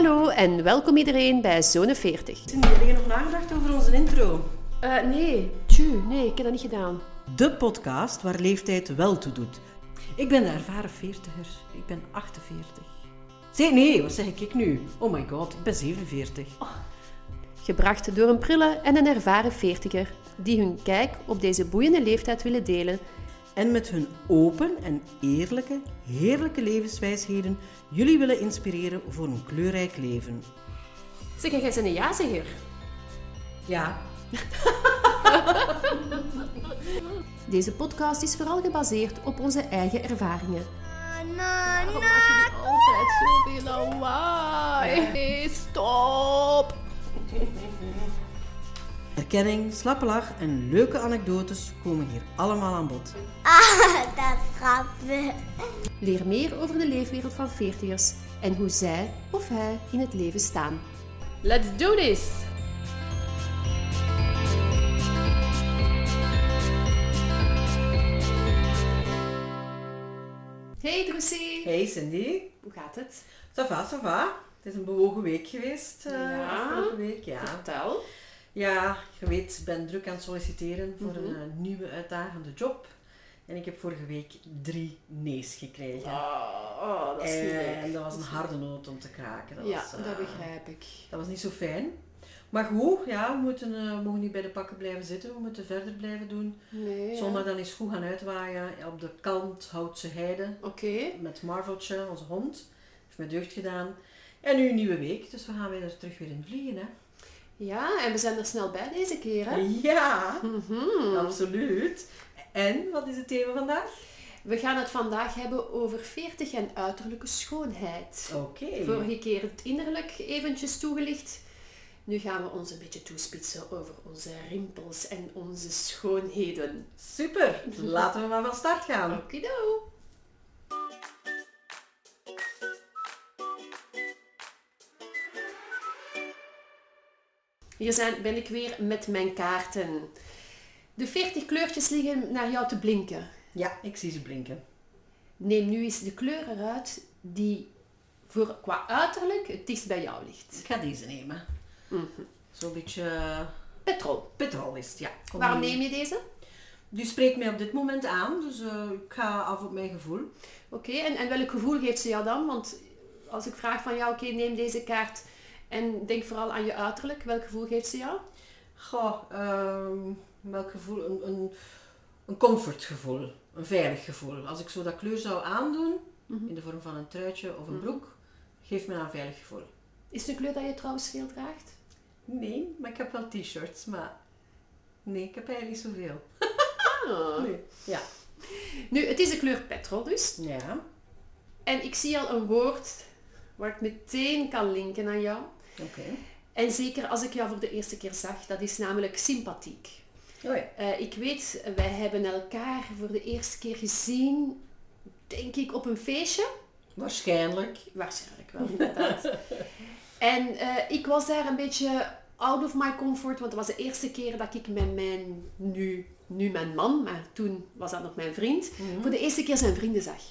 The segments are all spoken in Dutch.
Hallo en welkom iedereen bij Zone 40. Zijn jullie nog nagedacht over onze intro? Uh, nee, tju, nee, ik heb dat niet gedaan. De podcast waar leeftijd wel toe doet. Ik ben de ervaren veertiger. Ik ben 48. Zee, nee, wat zeg ik nu? Oh my god, ik ben 47. Gebracht door een prille en een ervaren veertiger die hun kijk op deze boeiende leeftijd willen delen en met hun open en eerlijke, heerlijke levenswijsheden jullie willen inspireren voor een kleurrijk leven. Zeg, jij bent een ja-zegger? Ja. Deze podcast is vooral gebaseerd op onze eigen ervaringen. Waarom maak je altijd zoveel lawaai? Stop! Herkenning, slappe lach en leuke anekdotes komen hier allemaal aan bod. Ah, dat grappig. Leer meer over de leefwereld van veertigers en hoe zij of hij in het leven staan. Let's do this! Hey Drussie! Hey Cindy! Hoe gaat het? Ça va, ça va. Het is een bewogen week geweest. Uh, ja, week. Ja. Vertel. Ja, je weet, ik ben druk aan het solliciteren voor Mhm. een eh, nieuwe uitdagende job. En ik heb vorige week drie nee's gekregen. Oh, oh, dat is niet en leuk. dat was een harde noot om te kraken. Dat Ja, was, eh, dat begrijp ik. Dat was niet zo fijn. Maar goed, ja, we, moeten, eh, mogen niet bij de pakken blijven zitten. We moeten verder blijven doen. Nee. ja. Zondag dan eens goed gaan uitwaaien op de kant Houtse Heide. Oké. Met Marveltje, onze hond. Heeft mij deugd gedaan. En nu een nieuwe week, dus we gaan weer terug weer in vliegen. Hè? Ja, en we zijn er snel bij deze keer, hè? Ja, Mhm. absoluut. En wat is het thema vandaag? We gaan het vandaag hebben over 40 en uiterlijke schoonheid. Oké. Vorige keer het innerlijk eventjes toegelicht. Nu gaan we ons een beetje toespitsen over onze rimpels en onze schoonheden. Super, laten we maar van start gaan. Okido! Hier zijn, ben ik weer met mijn kaarten. De 40 kleurtjes liggen naar jou te blinken. Ja, ik zie ze blinken. Neem nu eens de kleur eruit die voor, qua uiterlijk het dichtst bij jou ligt. Ik ga deze nemen. Zo'n beetje eh, Petrol. petrol is het, ja. Kom Waarom neem je deze? Die spreekt mij op dit moment aan, dus eh, ik ga af op mijn gevoel. Oké, en, en welk gevoel geeft ze jou dan? Want als ik vraag van jou, oké, neem deze kaart en denk vooral aan je uiterlijk, welk gevoel geeft ze jou? Goh, ehm, welk gevoel? Een, een, een comfortgevoel, een veilig gevoel. Als ik zo dat kleur zou aandoen, in de vorm van een truitje of een broek, geeft me een veilig gevoel. Is het een kleur dat je trouwens veel draagt? Nee, maar ik heb wel t-shirts, maar nee, ik heb eigenlijk niet zoveel. Ah. Nee. Ja. Nu, het is de kleur petrol dus. Ja, En ik zie al een woord waar ik meteen kan linken aan jou. En zeker als ik jou voor de eerste keer zag, dat is namelijk sympathiek. Oh ja. Eh, ik weet, wij hebben elkaar voor de eerste keer gezien, denk ik, op een feestje. Waarschijnlijk. Waarschijnlijk wel, inderdaad. en eh, ik was daar een beetje out of my comfort, want het was de eerste keer dat ik met mijn, nu, nu mijn man, maar toen was dat nog mijn vriend, voor de eerste keer zijn vrienden zag.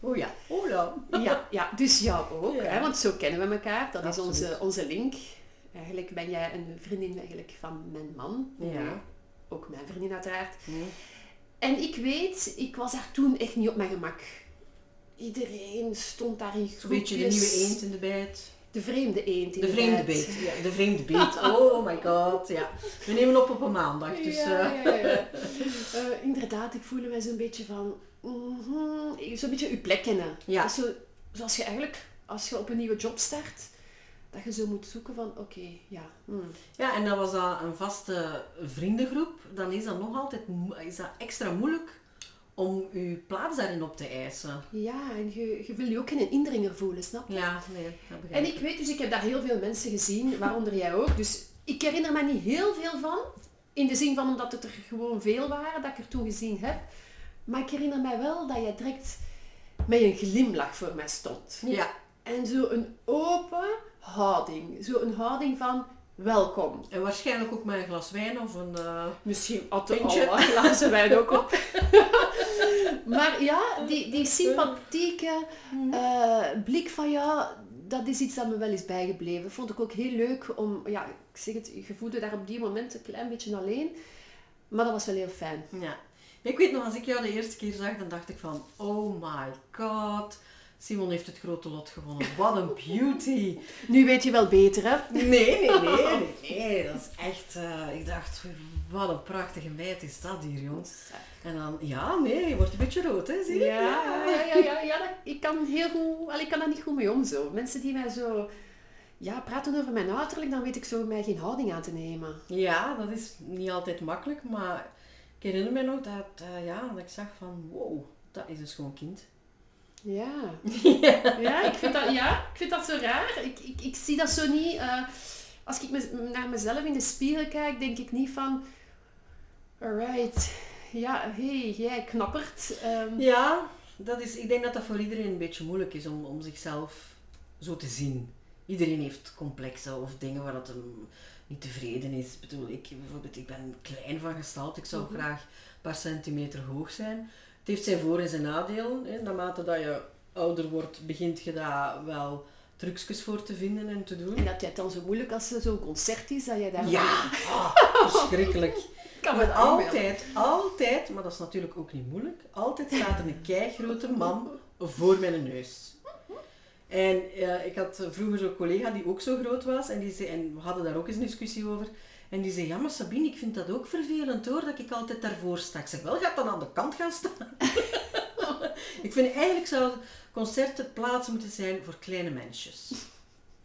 Oh ja. Oh ja. Ja, ja dus jou ook, Ja. hè, want zo kennen we elkaar. Dat Absoluut. is onze, onze link. Eigenlijk ben jij een vriendin eigenlijk van mijn man. Ja. Ook mijn vriendin uiteraard. Nee. En ik weet, ik was daar toen echt niet op mijn gemak. Iedereen stond daar in Zo'n beetje de groepjes. nieuwe eend in de bijt. De vreemde eend De vreemde beet. Ja, de vreemde beet. Oh my god. Ja. We nemen op op een maandag. Dus, ja, eh, ja, ja. Eh, inderdaad, ik voelde mij zo'n beetje van... mhm, zo'n beetje je plek kennen. Ja. Zo, zoals je eigenlijk, als je op een nieuwe job start, dat je zo moet zoeken van, oké, ja. hmm. Ja, en dan was dat een vaste vriendengroep. Dan is dat nog altijd is dat extra moeilijk om je plaats daarin op te eisen. Ja, en je, je wil je ook geen indringer voelen, snap je? Ja, nee, dat begrijp En ik weet dus, ik heb daar heel veel mensen gezien, waaronder jij ook. Dus ik herinner me niet heel veel van. In de zin van omdat het er gewoon veel waren dat ik er toen gezien heb. Maar ik herinner mij wel dat jij direct met een glimlach voor mij stond. Ja, En zo een open houding. Zo een houding van, welkom. En waarschijnlijk ook met een glas wijn of een... eh, Misschien at er al wat glazen wijn ook op. maar ja, die, die sympathieke eh, blik van jou, dat is iets dat me wel is bijgebleven. Vond ik ook heel leuk om, ja, ik zeg het, je voelde daar op die moment een klein beetje alleen. Maar dat was wel heel fijn. Ja. Ik weet nog, als ik jou de eerste keer zag, dan dacht ik van, oh my god, Simon heeft het grote lot gewonnen. Wat een beauty. Nu weet je wel beter, hè? Nee, nee, nee, nee, nee, dat is echt, eh, ik dacht, wat een prachtige meid is dat hier, jongens. En dan, ja, nee, je wordt een beetje rood, hè, zie je? Ja, ja, ja, ja, ja dat, ik kan heel goed, al, ik kan daar niet goed mee om zo. Mensen die mij zo ja, praten over mijn uiterlijk, dan weet ik zo mij geen houding aan te nemen. Ja, dat is niet altijd makkelijk, maar ik herinner me nog dat, eh, ja, dat ik zag van, wow, dat is een schoon kind. Ja. ja, ik vind dat, ja, ik vind dat zo raar. Ik, ik, ik zie dat zo niet. eh, als ik me, naar mezelf in de spiegel kijk, denk ik niet van... Alright, ja, hey, jij knappert. Ehm, Ja, dat is, ik denk dat dat voor iedereen een beetje moeilijk is om, om zichzelf zo te zien. Iedereen heeft complexen of dingen waar dat hem niet tevreden is. Ik bedoel, ik bijvoorbeeld, ik ben klein van gestalte. Ik zou Mhm. graag een paar centimeter hoog zijn. Het heeft zijn voor- en zijn nadelen. Hè. Naarmate dat je ouder wordt, begint je daar wel trucjes voor te vinden en te doen. En dat jij het dan zo moeilijk als er zo'n concert is, dat jij daar... Ja, ah, verschrikkelijk. Ik kan Maar altijd, altijd, maar dat is natuurlijk ook niet moeilijk, altijd staat er een keigrote man voor mijn neus. En eh, ik had vroeger zo'n collega die ook zo groot was en, die zei, en we hadden daar ook eens een discussie over. En die zei, ja maar Sabine, ik vind dat ook vervelend hoor, dat ik altijd daarvoor sta. Ik zeg, wel, gaat dan aan de kant gaan staan. ik vind eigenlijk zouden concerten plaatsen moeten zijn voor kleine mensjes.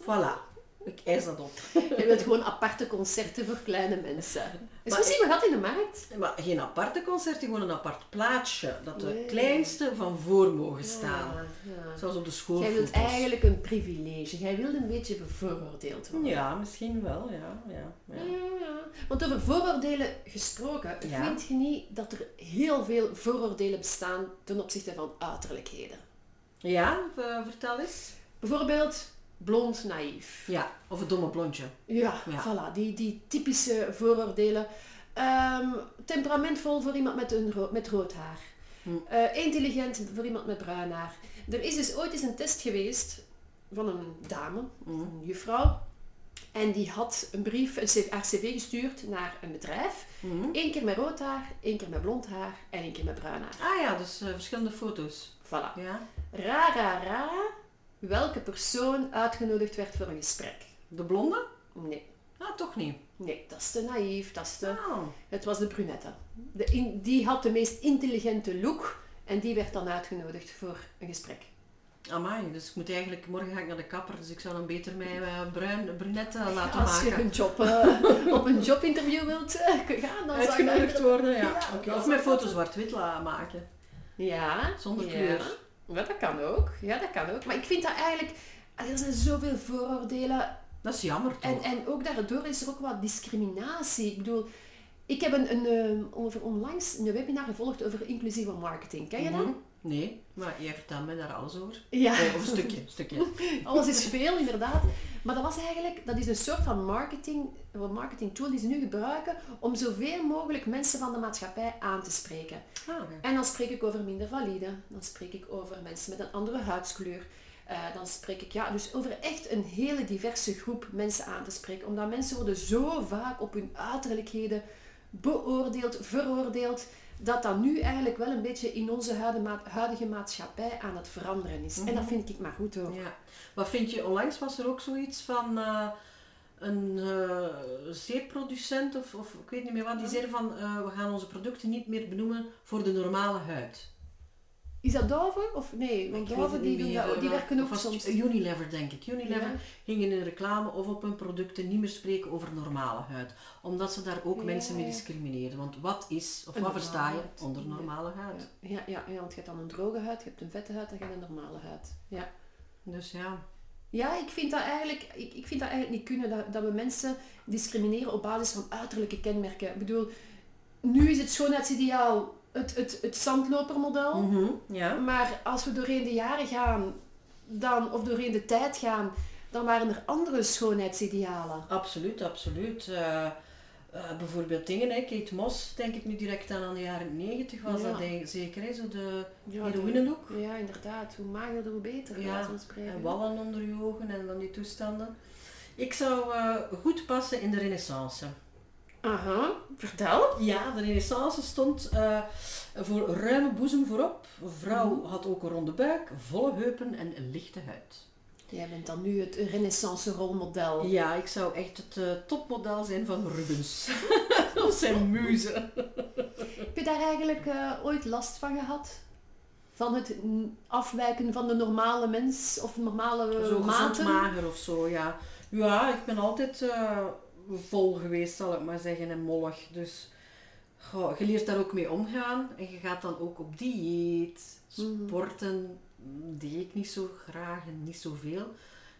Voilà, ik eis dat op. Je wilt gewoon aparte concerten voor kleine mensen. Is Maar misschien wat in de markt? Maar geen aparte concerten, gewoon een apart plaatsje. Dat de Nee. kleinste van voor mogen staan. Ja, ja. Zoals op de school. Jij wilt eigenlijk een privilege. Jij wilt een beetje bevooroordeeld worden. Ja, misschien wel, ja. ja, ja. Ja. Want over vooroordelen gesproken, vind je niet dat er heel veel vooroordelen bestaan ten opzichte van uiterlijkheden? Ja, vertel eens. Bijvoorbeeld blond naïef. Ja, of het domme blondje. Ja, Ja. voilà, die, die typische vooroordelen. Ehm, temperamentvol voor iemand met, een ro- met rood haar. Hm. Eh, intelligent voor iemand met bruin haar. Er is dus ooit eens een test geweest van een dame, Hm. een juffrouw. En die had een brief, een C- haar cv gestuurd naar een bedrijf. Hm. Eén keer met rood haar, één keer met blond haar en één keer met bruin haar. Ah ja, dus eh, verschillende foto's. Voilà. Ja. Ra, ra, ra, welke persoon uitgenodigd werd voor een gesprek? De blonde? Nee, Ah, toch niet. nee, dat is te naïef, dat is te... Oh. Het was de brunette. De in- die had de meest intelligente look en die werd dan uitgenodigd voor een gesprek. Amai, dus ik moet eigenlijk, morgen ga ik naar de kapper, dus ik zou dan beter mij eh, bruin, brunette laten Als je maken. een job, eh, op een jobinterview wilt eh, gaan, dan zou Uitgenodigd daar- worden, ja. Ja, Of mijn foto zwart-wit laten maken. Ja. Zonder ja. kleur. Ja, dat kan ook. Ja, dat kan ook. Maar ik vind dat eigenlijk... Er zijn zoveel vooroordelen Dat is jammer toch? En, en ook daardoor is er ook wat discriminatie. Ik bedoel, ik heb een, een, eh, over onlangs een webinar gevolgd over inclusieve marketing. Ken je dat? Nee, maar jij vertelt mij daar alles over. Ja, Oh, of een stukje, een stukje. alles is veel inderdaad. Maar dat was eigenlijk, dat is een soort van marketing, een marketing tool die ze nu gebruiken om zoveel mogelijk mensen van de maatschappij aan te spreken. Ah. En dan spreek ik over minder valide, dan spreek ik over mensen met een andere huidskleur. Eh, dan spreek ik ja, dus over echt een hele diverse groep mensen aan te spreken. Omdat mensen worden zo vaak op hun uiterlijkheden beoordeeld, veroordeeld, dat dat nu eigenlijk wel een beetje in onze huidige ma- huidige maatschappij aan het veranderen is. En dat vind ik maar goed ook. Ja. Wat vind je, onlangs was er ook zoiets van eh, een eh zeepproducent of, of ik weet niet meer wat, die zei van eh, we gaan onze producten niet meer benoemen voor de normale huid. Is dat Dove? Of nee, want Dove die, doen dat, die werken ook soms. Unilever denk ik. Unilever Ja. ging in een reclame of op hun producten niet meer spreken over normale huid. Omdat ze daar ook Ja, mensen mee discrimineren. Want wat is, of Een wat versta je huid. onder Ja. normale huid? Ja, ja, ja, want je hebt dan een droge huid, je hebt een vette huid en je hebt een normale huid. Ja. Dus ja. Ja, ik vind dat eigenlijk, ik, ik vind dat eigenlijk niet kunnen, dat, dat we mensen discrimineren op basis van uiterlijke kenmerken. Ik bedoel, nu is het schoonheidsideaal het, het, het zandlopermodel, Mhm, ja. maar als we doorheen de jaren gaan, dan, of doorheen de tijd gaan, dan waren er andere schoonheidsidealen. Absoluut, absoluut. Eh, eh, bijvoorbeeld dingen, hè. Kate Moss, denk ik nu direct aan aan de jaren 90 was Ja. dat denk, zeker, hè? zo de Ja, de- Ja, inderdaad. Hoe magerder, hoe beter. Ja, en wallen onder je ogen en dan die toestanden. Ik zou eh, goed passen in de renaissance. Aha, vertel. Ja, de renaissance stond eh, voor ruime boezem voorop. Vrouw Mhm. had ook een ronde buik, volle heupen en een lichte huid. Jij bent dan nu het renaissance rolmodel. Ja, ik zou echt het eh, topmodel zijn van Rubens. Dat zijn muze. Heb je daar eigenlijk eh, ooit last van gehad? Van het afwijken van de normale mens of normale Zo maten? mager of zo, ja. Ja, ik ben altijd vol geweest, zal ik maar zeggen, en mollig. Dus goh, je leert daar ook mee omgaan. En je gaat dan ook op dieet. Sporten deed ik niet zo graag en niet zoveel.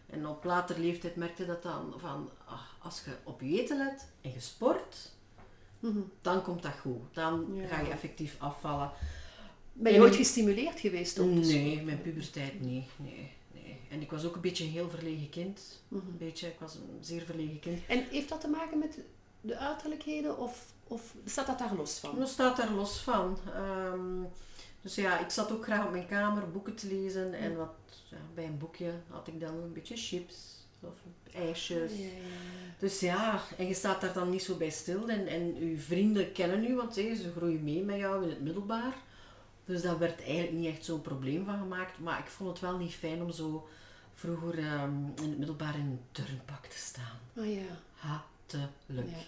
En op later leeftijd merkte je dat dan van, ach, als je op je eten let en je sport, Mhm. dan komt dat goed. Dan Ja. ga je effectief afvallen. Ben je En- ooit gestimuleerd geweest te Nee, mijn puberteit niet. Nee. En ik was ook een beetje een heel verlegen kind. Mhm. Een beetje, ik was een zeer verlegen kind. En heeft dat te maken met de uiterlijkheden of, of staat dat daar los van? Dat staat daar los van. Ehm, dus ja, ik zat ook graag op mijn kamer boeken te lezen. En wat, ja, bij een boekje had ik dan een beetje chips of ijsjes. Ja, ja, ja. Dus ja, en je staat daar dan niet zo bij stil. En, en je vrienden kennen u, want hé, ze groeien mee met jou in het middelbaar. Dus daar werd eigenlijk niet echt zo'n probleem van gemaakt. Maar ik vond het wel niet fijn om zo vroeger ehm, in het middelbaar in een turnpak te staan. Ah ja. Hatelijk. Ja.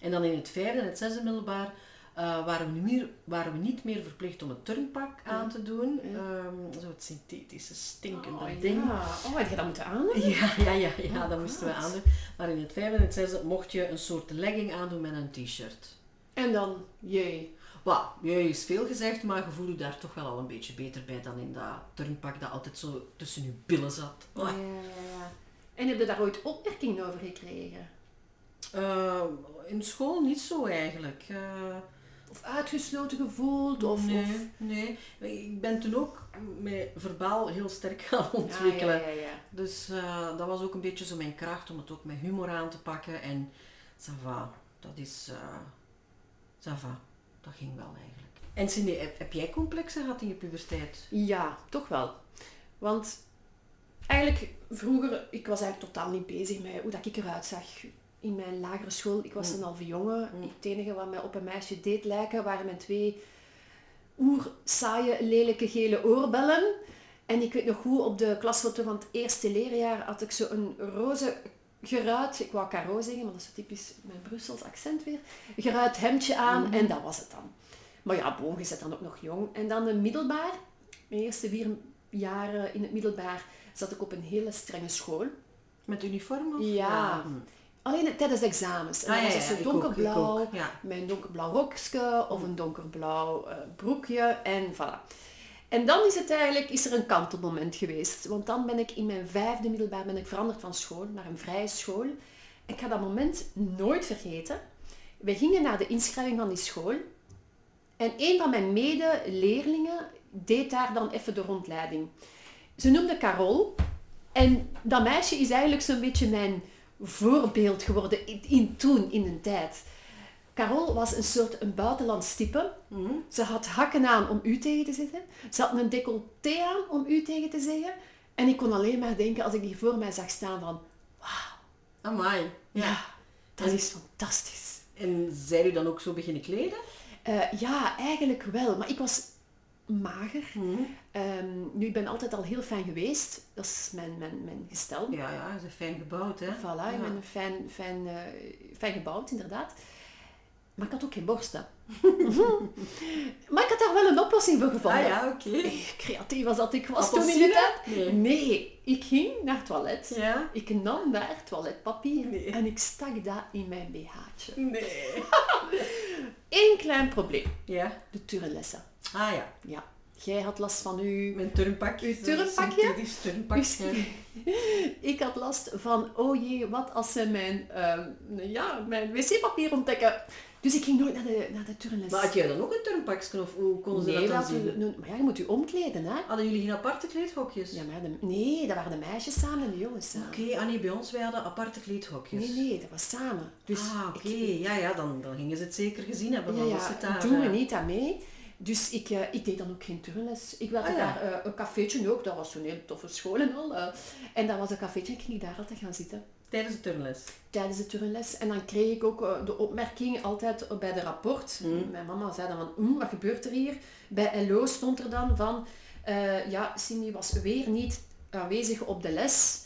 En dan in het vijfde en het zesde middelbaar eh, waren, we niet meer, waren we niet meer verplicht om het turnpak aan te doen. Ja. Ehm, zo het synthetische, stinkende Oh, ding. ja. Oh, had je dat moeten aan? Ja, ja, ja, ja Oh, dat moesten we aandoen. Maar in het vijfde en het zesde mocht je een soort legging aandoen met een t-shirt. En dan, jee. Wat, je is veel gezegd, maar je voelde je daar toch wel al een beetje beter bij dan in dat turnpak dat altijd zo tussen je billen zat. Ja, ja, ja. En heb je daar ooit opmerkingen over gekregen? Eh, in school niet zo eigenlijk. Eh, Of uitgesloten gevoeld? Of, nee, of... nee. Ik ben toen ook met verbaal heel sterk gaan Ja, ontwikkelen. Ja, ja, ja. Dus eh, dat was ook een beetje zo mijn kracht om het ook met humor aan te pakken. En ça va, dat is... eh ça va, dat ging wel eigenlijk. En Cindy, heb, jij complexen gehad in je puberteit? Ja, toch wel. Want eigenlijk vroeger, ik was eigenlijk totaal niet bezig met hoe dat ik eruit zag in mijn lagere school. Ik was Mm. een halve jongen. Mm. Het enige wat mij op een meisje deed lijken waren mijn twee oer saaie, lelijke gele oorbellen. En ik weet nog goed, op de klasfoto van het eerste leerjaar had ik zo een roze geruit, ik wou caro zeggen, maar dat is typisch mijn Brussels accent weer, geruit hemdje aan Mhm. en dat was het dan. Maar ja, boom, je zit dan ook nog jong. En dan de middelbaar, mijn eerste vier jaren in het middelbaar, zat ik op een hele strenge school. Met uniform? Of? Ja. Alleen tijdens de examens. En Ah, dan was het ja, zo ook, donkerblauw, ook, een donkerblauw rokje of een donkerblauw eh, broekje en voilà. En dan is het eigenlijk, is er een kantelmoment geweest. Want dan ben ik in mijn vijfde middelbaar ben ik veranderd van school naar een vrije school. Ik ga dat moment nooit vergeten. We gingen naar de inschrijving van die school. En een van mijn medeleerlingen deed daar dan even de rondleiding. Ze noemde Carol. En dat meisje is eigenlijk zo'n beetje mijn voorbeeld geworden in, in toen, in de tijd. Carol was een soort een buitenlands type. Hm. Ze had hakken aan om u tegen te zeggen. Ze had een decolleté aan om u tegen te zeggen. En ik kon alleen maar denken, als ik die voor mij zag staan, van... Amai. Ja, Ja. dat is fantastisch. En zijn u dan ook zo beginnen kleden? Eh, ja, eigenlijk wel. Maar ik was mager. Hm. Ehm, nu, ik ben altijd al heel fijn geweest. Dat is mijn, mijn, mijn gestel. Ja, ja, ze is fijn gebouwd, hè? Voilà, ik Ja. ben fijn, fijn, eh, fijn gebouwd, inderdaad. Maar ik had ook geen borsten. maar ik had daar wel een oplossing voor gevonden. Ah ja, oké. Eh, Creatief als dat ik was toen in tijd. Nee. Nee, ik ging naar het toilet. Ja? Ik nam daar toiletpapier Nee. en ik stak dat in mijn BH'tje. Nee. Eén klein probleem. Ja? De turrenlessen. Ah ja. Ja. Jij had last van uw... Mijn turnpakje. Uw turnpakje? Turnpakje. ik had last van, oh jee, wat als ze mijn, ehm, ja, mijn wc-papier ontdekken. Dus ik ging nooit naar de, naar de turnles. Maar had jij dan ook een turnpakje of hoe konden ze nee, dat dan dat zien? we- maar ja, je moet je omkleden, hè. Hadden jullie geen aparte kleedhokjes? Ja, maar de, nee, dat waren de meisjes samen en de jongens samen. Oké, ah nee, bij ons wij hadden aparte kleedhokjes. Nee, nee, dat was samen. Dus ah, oké. ik- Ja, ja, dan, dan gingen ze het zeker gezien hebben. Ja, ja, daar, doen we eh, niet aan mee. Dus ik, eh, ik deed dan ook geen turnles. Ik wilde Ah, ja. daar eh, een cafeetje ook, dat was zo'n hele toffe school en al. en dat was een cafeetje en ik ging daar altijd gaan zitten Tijdens de turnles. tijdens de turnles. En dan kreeg ik ook eh, de opmerking altijd bij de rapport. Mm. Mijn mama zei dan van, "Oeh, wat gebeurt er hier? Bij LO stond er dan van, eh, ja, Cindy was weer niet aanwezig op de les.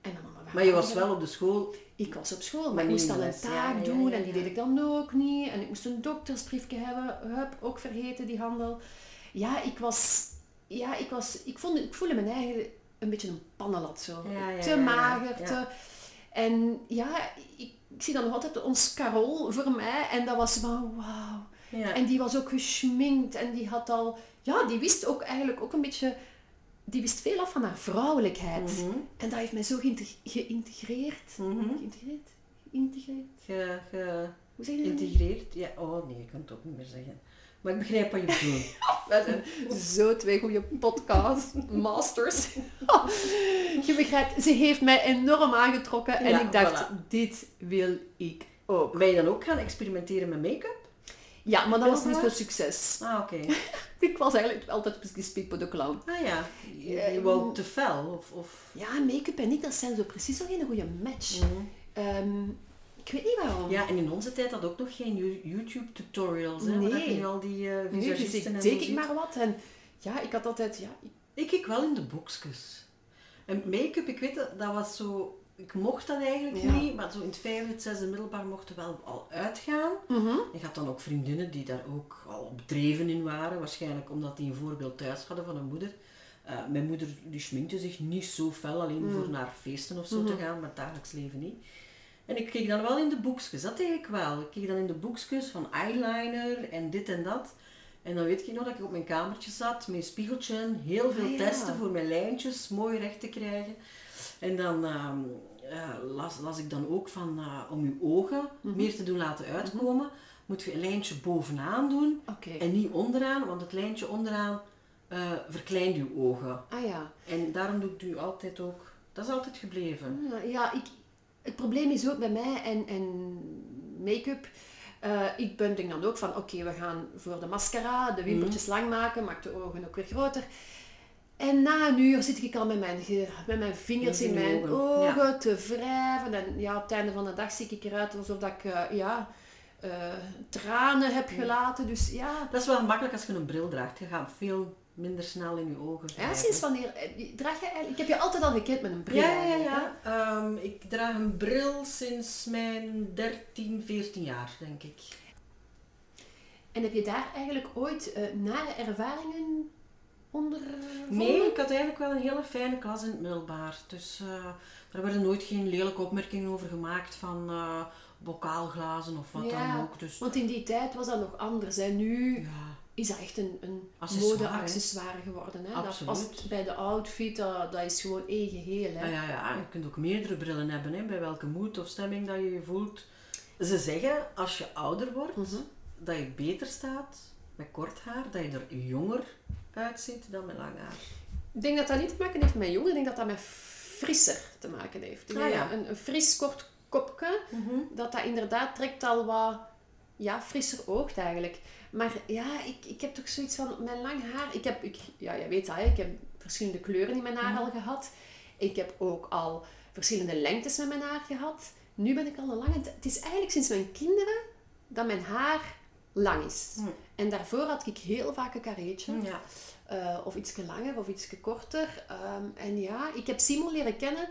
En mijn mama, Maar je was wel op de school. Ik was op school, maar Maar ik moest dan een taak ja, doen ja, en die deed ik dan ook niet. En ik moest een doktersbriefje hebben, hup, ook vergeten die handel. Ja, ik was, ja, ik was, ik, vond, ik voelde mijn eigen een beetje een pannenlat zo. Te mager, te... En ja, ik, ik zie dan nog altijd ons Carol voor mij en dat was van wauw. Ja. En die was ook geschminkt en die had al, ja, die wist ook eigenlijk ook een beetje, die wist veel af van haar vrouwelijkheid. Mhm, En dat heeft mij zo geïnteg- geïntegreerd. mhm. Geïntegreerd? Geïntegreerd? Ge, ge, Hoe zeg je dat? integreerd. Ja, oh nee, ik kan het ook niet meer zeggen. Maar ik begrijp wat je bedoelt. Wij zijn zo twee goede podcast masters. je begrijpt, ze heeft mij enorm aangetrokken en Ja, ik dacht, voilà. dit wil ik ook. Ben je dan ook gaan experimenteren met make-up? Ja, maar dat was niet veel succes. Ah, oké. Ik was eigenlijk altijd Speak for the Clown. Ah ja, je, je wou te fel? Of, of... Ja, make-up en ik, dat zijn zo precies zo geen goede match. Mhm. Ehm, ik weet niet waarom. Ja, en in onze tijd had ook nog geen You- YouTube-tutorials. Hè, Nee. je al die eh nee, dus ik en ik maar wat. En ja, ik had altijd, ja, ik- Ik keek wel in de boekjes. En make-up, ik weet dat, dat was zo... Ik mocht dat eigenlijk Ja. niet, maar zo in het vijfde, het zesde middelbaar mochten wel al uitgaan. Mhm. Je had dan ook vriendinnen die daar ook al op dreven in waren. Waarschijnlijk omdat die een voorbeeld thuis hadden van een moeder. Eh, mijn moeder die schminkte zich niet zo fel, alleen Mm. voor naar feesten of zo Mhm. te gaan, maar het dagelijks leven niet. En ik keek dan wel in de boekjes, dat deed ik wel. Ik keek dan in de boekjes van eyeliner en dit en dat. En dan weet ik nog dat ik op mijn kamertje zat met een spiegeltje, heel veel Ah, ja. testen voor mijn lijntjes mooi recht te krijgen. En dan ehm, eh, las, las ik dan ook van eh, om je ogen Mhm. meer te doen laten uitkomen, moet je een lijntje bovenaan doen en niet onderaan, want het lijntje onderaan eh, verkleint je ogen. Ah ja. En daarom doe ik nu altijd ook. Dat is altijd gebleven. Ah, Ja, ik, het probleem is ook bij mij en, en make-up. eh, ik ben denk dan ook van, oké, we gaan voor de mascara de wimpertjes lang maken, maak de ogen ook weer groter. En na een uur zit ik al met mijn, met mijn vingers in mijn ogen, ogen te wrijven. En ja, op het einde van de dag zie ik eruit alsof dat ik eh, ja, eh, tranen heb gelaten. Dus ja, Dat is wel gemakkelijk als je een bril draagt. Je gaat veel minder snel in je ogen ja sinds wanneer eh, draag je eigenlijk... Ik heb je altijd al gekend met een bril. Ja, ja, ja. Ehm, ik draag een bril sinds mijn 13, 14 jaar, denk ik. En heb je daar eigenlijk ooit eh, nare ervaringen onder Nee, ik had eigenlijk wel een hele fijne klas in het middelbaar. Dus eh er werden nooit geen lelijke opmerkingen over gemaakt van eh bokaalglazen of wat Ja, dan ook. Dus Want in die tijd was dat nog anders. Hè. Nu ja, is dat echt een, een Accessoire, mode-accessoire geworden. Hè. Dat Absoluut. past bij de outfit, dat, dat is gewoon één geheel. Hè. Ah, ja, ja, je kunt ook meerdere brillen hebben, hè, bij welke moed of stemming dat je je voelt. Ze zeggen, als je ouder wordt, Mhm. dat je beter staat met kort haar, dat je er jonger uitziet dan met lang haar. Ik denk dat dat niet te maken heeft met jongen, ik denk dat dat met frisser te maken heeft. Ah, ja. dat Een, een fris kort kopje, dat dat inderdaad trekt al wat ja, frisser oogt eigenlijk. Maar ja, ik, ik heb toch zoiets van, mijn lang haar, ik heb, ik, ja, jij weet dat, ik heb verschillende kleuren in mijn haar al gehad. Ik heb ook al verschillende lengtes met mijn haar gehad. Nu ben ik al een lange... Het is eigenlijk sinds mijn kinderen dat mijn haar lang is. Hm. En daarvoor had ik heel vaak een carreetje. Ja. Eh, of iets langer of iets korter. Ehm, en ja, ik heb Simon leren kennen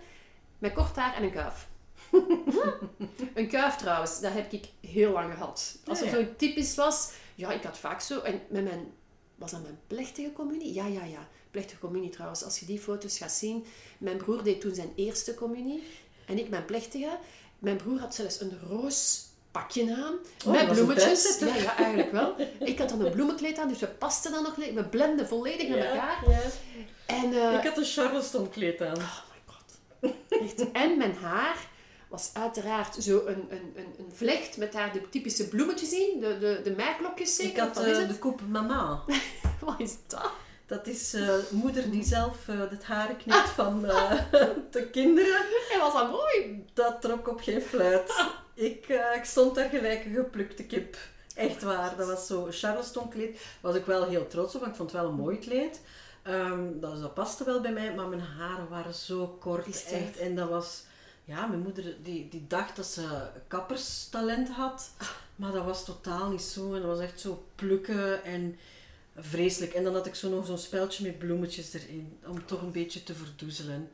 met kort haar en een kuif. een kuif trouwens, dat heb ik heel lang gehad. Als er Ah, zo typisch was, ja, ik had vaak zo. En met mijn, was dat mijn plechtige communie? Ja, ja, ja. Plechtige communie trouwens. Als je die foto's gaat zien. Mijn broer deed toen zijn eerste communie. En ik mijn plechtige. Mijn broer had zelfs een roos pakje aan. Oh, met bloemetjes. Ja, ja, eigenlijk wel. Ik had dan een bloemenkleed aan, dus we pasten dan nog. We blenden volledig met elkaar. Ja. En, eh, Ik had een Charleston kleed aan. Oh my god. Echt. En mijn haar was uiteraard zo een, een, een, een vlecht met daar de typische bloemetjes in. De, de, de meiklokjes zeker. Ik had wat is het? de koep mama. Wat is dat? Dat is eh, moeder die zelf eh, het haar knipt van eh, de kinderen. En was dat mooi? Dat trok op geen fluit. Ik, ik stond daar gelijk een geplukte kip. Echt waar. Dat was zo Charleston kleed. was ik wel heel trots op, want ik vond het wel een mooi kleed. Ehm, dat, dat paste wel bij mij, maar mijn haren waren zo kort. Echt. En dat was... Ja, mijn moeder die, die dacht dat ze kapperstalent had. Maar dat was totaal niet zo. En dat was echt zo plukken en vreselijk. En dan had ik zo nog zo'n speldje met bloemetjes erin. Om toch een beetje te verdoezelen.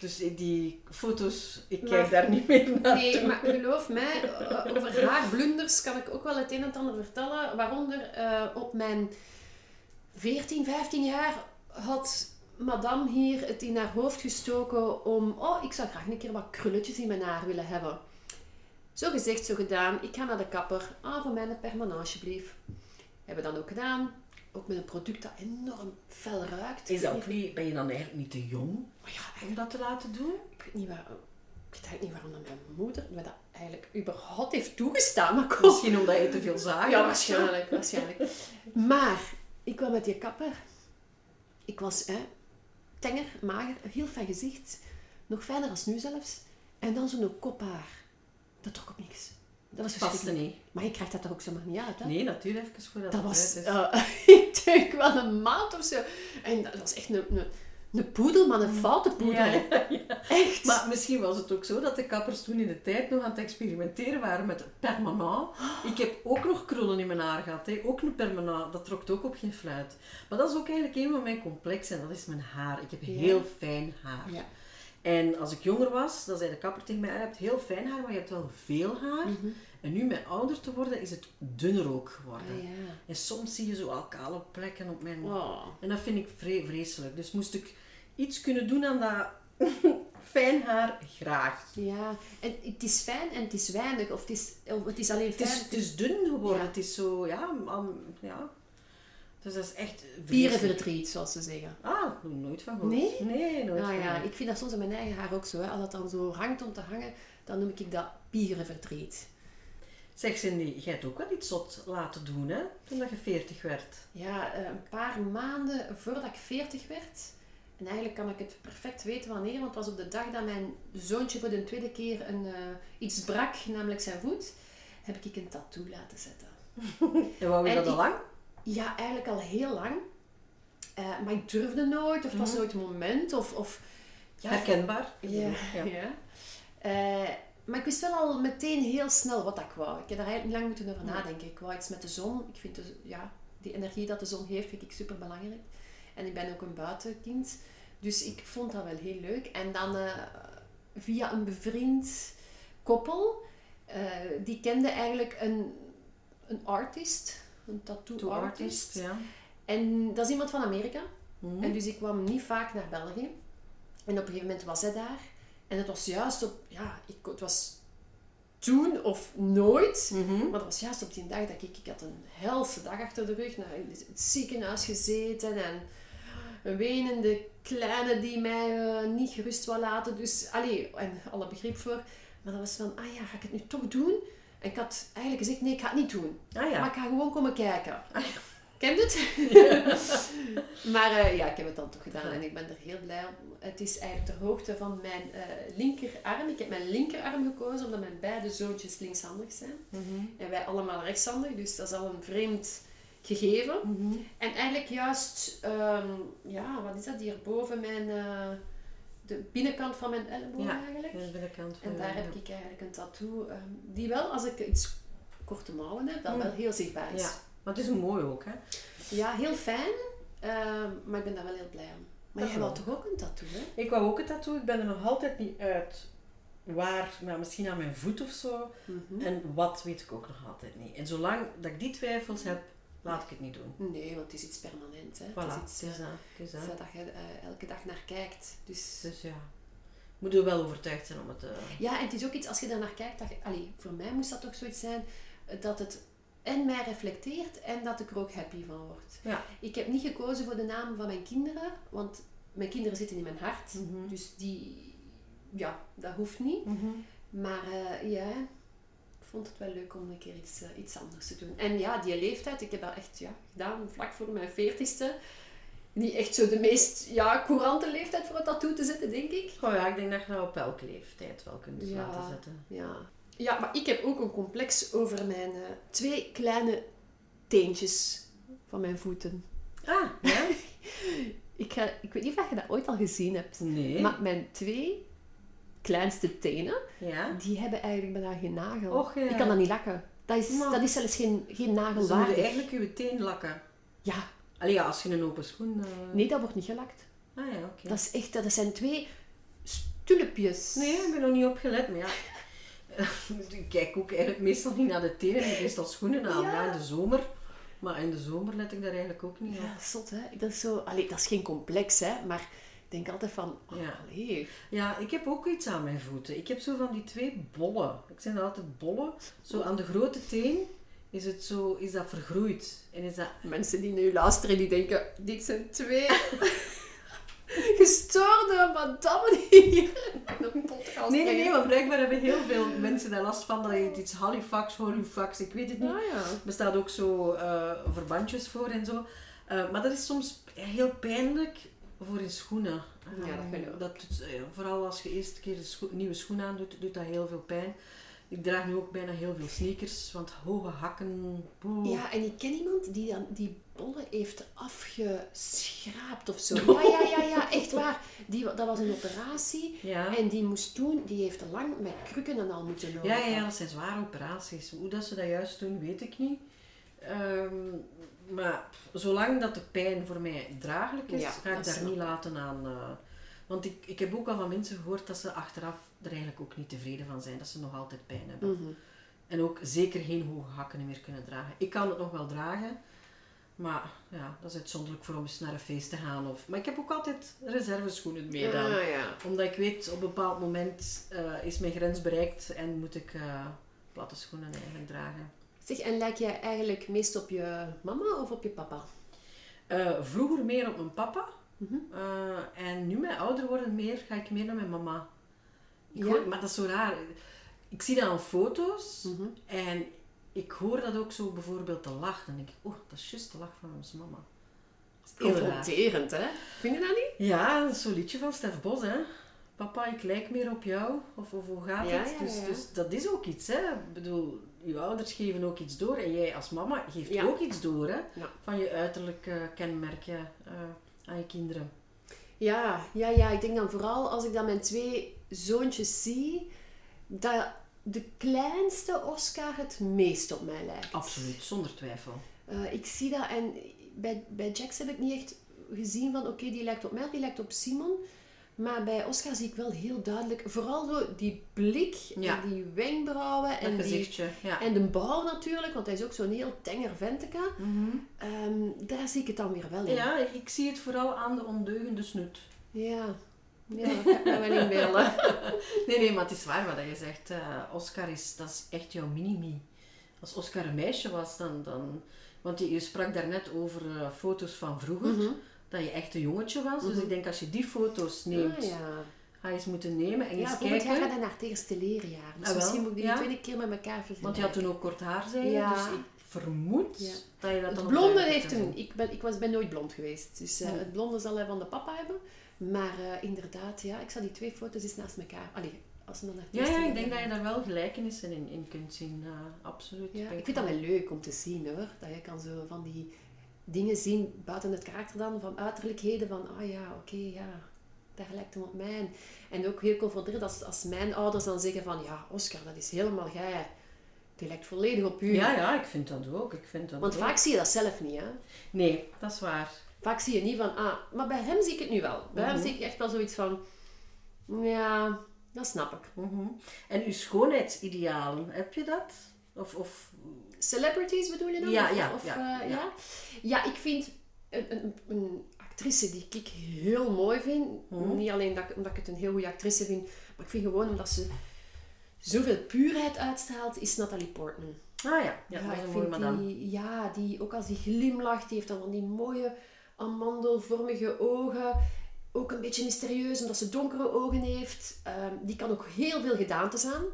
Dus die foto's, ik kijk Maar- daar niet meer naar Nee, maar geloof mij, eh, over haarblunders kan ik ook wel het een en het ander vertellen. Waaronder eh, op mijn 14, 15 jaar had madame hier het in haar hoofd gestoken om... Oh, ik zou graag een keer wat krulletjes in mijn haar willen hebben. Zo gezegd, zo gedaan. Ik ga naar de kapper. Ah, voor mij een permanent, alsjeblieft. Hebben we dan ook gedaan. Ook met een product dat enorm fel ruikt. Is dat ook niet, ben je dan eigenlijk niet te jong Maar ja, om dat te laten doen? ik weet niet, waar, ik weet eigenlijk niet waarom dat mijn moeder me dat eigenlijk überhaupt heeft toegestaan. Maar kom. Misschien omdat je te veel zagen. Ja, waarschijnlijk, waarschijnlijk. Maar, ik kwam met die kapper. Ik was hè, tenger, mager, heel fijn gezicht. Nog fijner als nu zelfs. En dan zo'n kophaar. Dat trok op niks. Dat was Paste niet. Maar je krijgt dat toch ook zomaar niet uit, hè? Nee, natuurlijk even voordat Dat was, eh, ik denk wel een maand of zo. En dat was echt een, een, een poedel, maar een foute poedel. Ja, ja. Echt. Maar misschien was het ook zo dat de kappers toen in de tijd nog aan het experimenteren waren met permanent. Ik heb ook nog krullen in mijn haar gehad. Hè. Ook een permanent. Dat trok ook op geen fluit. Maar dat is ook eigenlijk een van mijn complexen. En dat is mijn haar. Ik heb heel fijn haar. Ja. En als ik jonger was, dan zei de kapper tegen mij, "Ah, je hebt heel fijn haar, maar je hebt wel veel haar. Mhm. En nu met ouder te worden, is het dunner ook geworden. Ah, ja. En soms zie je zo al kale plekken op mijn... Oh. En dat vind ik vre- vreselijk. Dus moest ik iets kunnen doen aan dat fijn haar, graag. Ja, en het is fijn en het is weinig, of het is, of het is alleen Het is, fijn. het is dun geworden. Ja. Het is zo, ja, am- ja. Dus dat is echt vreselijk. Pierenverdriet, zoals ze zeggen. Ah, nooit van gehoord. Nee? Nee, nooit van ja, ik vind dat soms aan mijn eigen haar ook zo. Hè. Als dat dan zo hangt om te hangen, dan noem ik dat pierenverdriet. Zeg Cindy, jij hebt ook wel iets zot laten doen, hè? Toen dat je 40 werd. Ja, eh, een paar maanden voordat ik 40 werd. En eigenlijk kan ik het perfect weten wanneer, want het was op de dag dat mijn zoontje voor de tweede keer een, eh, iets brak, namelijk zijn voet, heb ik een tattoo laten zetten. En wou je En dat al lang? Ja, eigenlijk al heel lang. Eh, maar ik durfde nooit, of het was Mhm. nooit het moment, of... of ja, Herkenbaar. Ja. ja. ja. Eh, maar ik wist wel al meteen heel snel wat ik wou. Ik heb daar eigenlijk niet lang moeten over nadenken. Ik wou iets met de zon. Ik vind de, ja, die energie dat de zon geeft, vind ik super belangrijk. En ik ben ook een buitenkind. Dus ik vond dat wel heel leuk. En dan eh, via een bevriend koppel, eh, die kende eigenlijk een, een artist, een tattoo, To artist. artist, ja. En dat is iemand van Amerika. Mhm. En dus ik kwam niet vaak naar België. En op een gegeven moment was hij daar. En het was juist op... Ja, ik, het was toen of nooit. Mhm. Maar dat was juist op die dag dat ik... Ik had een helse dag achter de rug. Naar in het ziekenhuis gezeten. En een wenende kleine die mij eh, niet gerust wou laten. Dus, allee, en alle begrip voor. Maar dat was van, ah ja, ga ik het nu toch doen? En ik had eigenlijk gezegd, nee, ik ga het niet doen. Ah ja. Maar ik ga gewoon komen kijken. Ken je het? maar eh, ja, ik heb het dan toch gedaan en ik ben er heel blij om. Het is eigenlijk ter hoogte van mijn eh, linkerarm. Ik heb mijn linkerarm gekozen omdat mijn beide zoontjes linkshandig zijn. Mhm. En wij allemaal rechtshandig, dus dat is al een vreemd gegeven. Mhm. En eigenlijk juist, ehm, ja, wat is dat hier boven mijn, eh, de binnenkant van mijn elleboog Ja, eigenlijk. de binnenkant van En daar heb ik eigenlijk een tattoo, ehm, die wel, als ik iets korte mouwen heb, dat Mm. wel heel zichtbaar is. Ja, maar het is mooi ook, hè? Ja, heel fijn, ehm, maar ik ben daar wel heel blij om. Maar Dat jij wilt toch ook een tattoo, hè? Ik wou ook een tattoo. Ik ben er nog altijd niet uit waar, maar misschien aan mijn voet of zo. Mhm. En wat weet ik ook nog altijd niet. En zolang dat ik die twijfels heb, laat ik het niet doen. Nee, want het is iets permanent, hè. Voilà, Het is iets het is eh, dat. Het is dat. dat je eh, elke dag naar kijkt. Dus... Dus ja, moet er wel overtuigd zijn om het... eh, Ja, en het is ook iets, als je daar naar kijkt, dat je, allee, voor mij moest dat toch zoiets zijn, dat het en mij reflecteert en dat ik er ook happy van word. Ja. Ik heb niet gekozen voor de naam van mijn kinderen, want mijn kinderen zitten in mijn hart. Mhm. Dus die, ja, dat hoeft niet. Mhm. Maar ja, vond het wel leuk om een keer iets, eh, iets anders te doen. En ja, die leeftijd, ik heb dat echt ja, gedaan vlak voor mijn veertigste. Niet echt zo de meest ja, courante leeftijd voor een tattoo te zetten, denk ik. Oh ja, ik denk dat je dat op elke leeftijd wel kunt Ja. laten zetten. Ja. ja, maar ik heb ook een complex over mijn eh, twee kleine teentjes van mijn voeten. Ah, ja? Ik, ga, ik weet niet of je dat ooit al gezien hebt. Nee. Maar mijn twee kleinste tenen, Ja? die hebben eigenlijk bijna geen nagel. Och, ja. Ik kan dat niet lakken. Dat is, Maar- dat is zelfs geen, geen nagel moeten waardig. eigenlijk je teen lakken. Ja, Allee, ja, als je een open schoen... eh, nee, dat wordt niet gelakt. Ah ja, oké. Dat is echt, dat zijn twee stulpjes. Nee, ik ben nog niet opgelet, maar ja. ik kijk ook eigenlijk meestal niet naar de tenen. Ik heb meestal schoenen aan, Ja. in de zomer. Maar in de zomer let ik daar eigenlijk ook niet op. Ja, zot hè. Dat is, zo, allee, dat is geen complex hè, maar denk altijd van, oh, Ja. allee. Ja, ik heb ook iets aan mijn voeten. Ik heb zo van die twee bollen. Ik zijn altijd bollen. Zo aan de grote teen is, het zo, is dat vergroeid. En is dat... Mensen die nu luisteren, die denken, dit zijn twee gestoorde madammen hier podcast Nee, nee, nee, want blijkbaar hebben heel veel mensen daar last van. Dat heet iets Halifax, Halifax, ik weet het niet. Ah ja. Er bestaat ook zo eh, verbandjes voor en zo. Eh, maar dat is soms heel pijnlijk voor in schoenen. Ja, dat Eh, ik. dat doet, eh, vooral als je eerst keer een scho- nieuwe schoen aandoet, doet dat heel veel pijn. Ik draag nu ook bijna heel veel sneakers, want hoge hakken... Ja, en ik ken iemand die dan die bollen heeft afgeschraapt of zo. Ja, ja, ja, ja, echt waar. Die, dat was een operatie. Ja. En die moest toen, die heeft lang met krukken en al moeten lopen. Ja, ja, ja, dat zijn zware operaties. Hoe dat ze dat juist doen, weet ik niet. Ehm, maar zolang dat de pijn voor mij draaglijk is, Ja, ga ik daar niet laten aan. eh, want ik, ik heb ook al van mensen gehoord dat ze achteraf er eigenlijk ook niet tevreden van zijn. Dat ze nog altijd pijn hebben. Mhm. En ook zeker geen hoge hakken meer kunnen dragen. Ik kan het nog wel dragen. Maar ja, dat is uitzonderlijk voor om eens naar een feest te gaan. Of... Maar ik heb ook altijd reserveschoenen mee dan Ah, ja. omdat ik weet, op een bepaald moment eh, is mijn grens bereikt en moet ik eh, platte schoenen eigenlijk dragen. Zeg, en lijk jij eigenlijk meest op je mama of op je papa? Eh, vroeger meer op mijn papa. Mhm. Eh, en nu mijn ouder worden meer, ga ik meer naar mijn mama. Ik Ja? hoor, maar dat is zo raar. Ik zie dat aan foto's Mhm. en ik hoor dat ook zo bijvoorbeeld te lachen. En denk ik, oh, dat is juist de lach van onze mama. Confronterend, hè? Vind je dat niet? Ja, dat is zo'n liedje van Stef Bos, hè. Papa, ik lijk meer op jou. Of, of hoe gaat Ja, het? ja, dus, ja. dus dat is ook iets, hè. Ik bedoel, je ouders geven ook iets door. En jij als mama geeft Ja. ook iets door, hè. Ja. Van je uiterlijke kenmerken eh, aan je kinderen. Ja, ja, ja. Ik denk dan vooral als ik dan mijn twee zoontjes zie, dat de kleinste Oscar het meest op mij lijkt. Absoluut, zonder twijfel. Eh, ik zie dat en bij, bij Jax heb ik niet echt gezien van oké, die lijkt op mij, die lijkt op Simon. Maar bij Oscar zie ik wel heel duidelijk, vooral zo die blik Ja. en die wenkbrauwen en, die, gezichtje, ja. en de bouw natuurlijk, want hij is ook zo'n heel tenger venteke. Mhm. Ehm, daar zie ik het dan weer wel in. Ja, ik zie het vooral aan de ondeugende snoet. Ja, ja dat kan ik me wel inbeelden. Nee, nee, maar het is waar wat je zegt. eh, Oscar is, dat is echt jouw mini-me. Als Oscar een meisje was, dan... dan want je, je sprak daarnet over eh, foto's van vroeger. Mhm. Dat je echt een jongetje was. Dus ik denk als je die foto's neemt, Ah, ja. ga je eens moeten nemen en Ja, eens volgend jaar kijken. gaat naar het eerste leerjaar. Dus Ah, misschien moet ik die ja. tweede keer met elkaar vergelijken. Want je had toen ook kort haar, zei je. Ja. Dus ik vermoed Ja. dat je dat Het dan ook blonde heeft hem... Ik ben, ik was, ben nooit blond geweest. Dus eh, het blonde zal hij van de papa hebben. Maar eh, inderdaad, ja, ik zal die twee foto's eens naast elkaar... Allee, als dan naar het Ja, ja, ik denk dat je daar wel gelijkenissen in, in kunt zien. absoluut. Ja, ik vind dat wel leuk om te zien hoor. Dat je kan zo van die dingen zien buiten het karakter dan, van uiterlijkheden, van ah ja, oké, ja, daar lijkt hem op mij. En, ook heel confronterend als, als mijn ouders dan zeggen van ja, Oscar, dat is helemaal jij. Die lijkt volledig op u. Ja, ja, ik vind dat ook. Ik vind dat Want ook. vaak zie je dat zelf niet, hè. Nee, dat is waar. Vaak zie je niet van, ah, maar bij hem zie ik het nu wel. Bij hem Mhm. zie ik echt wel zoiets van, ja, dat snap ik. Mhm. En uw schoonheidsidealen, heb je dat? Of, of Celebrities bedoel je dan? Ja, Of- ja, of, ja, eh, ja. ja. Ja, ik vind een, een, een actrice die ik heel mooi vind. Mhm. Niet alleen dat, omdat ik het een heel goede actrice vind, maar ik vind gewoon omdat ze zoveel puurheid uitstraalt, is Natalie Portman. Ah ja, ja, dat is ik vind die, ja, die, ook als die glimlacht, die heeft dan van die mooie amandelvormige ogen. ook een beetje mysterieus, omdat ze donkere ogen heeft. Ehm, die kan ook heel veel gedaantes aan.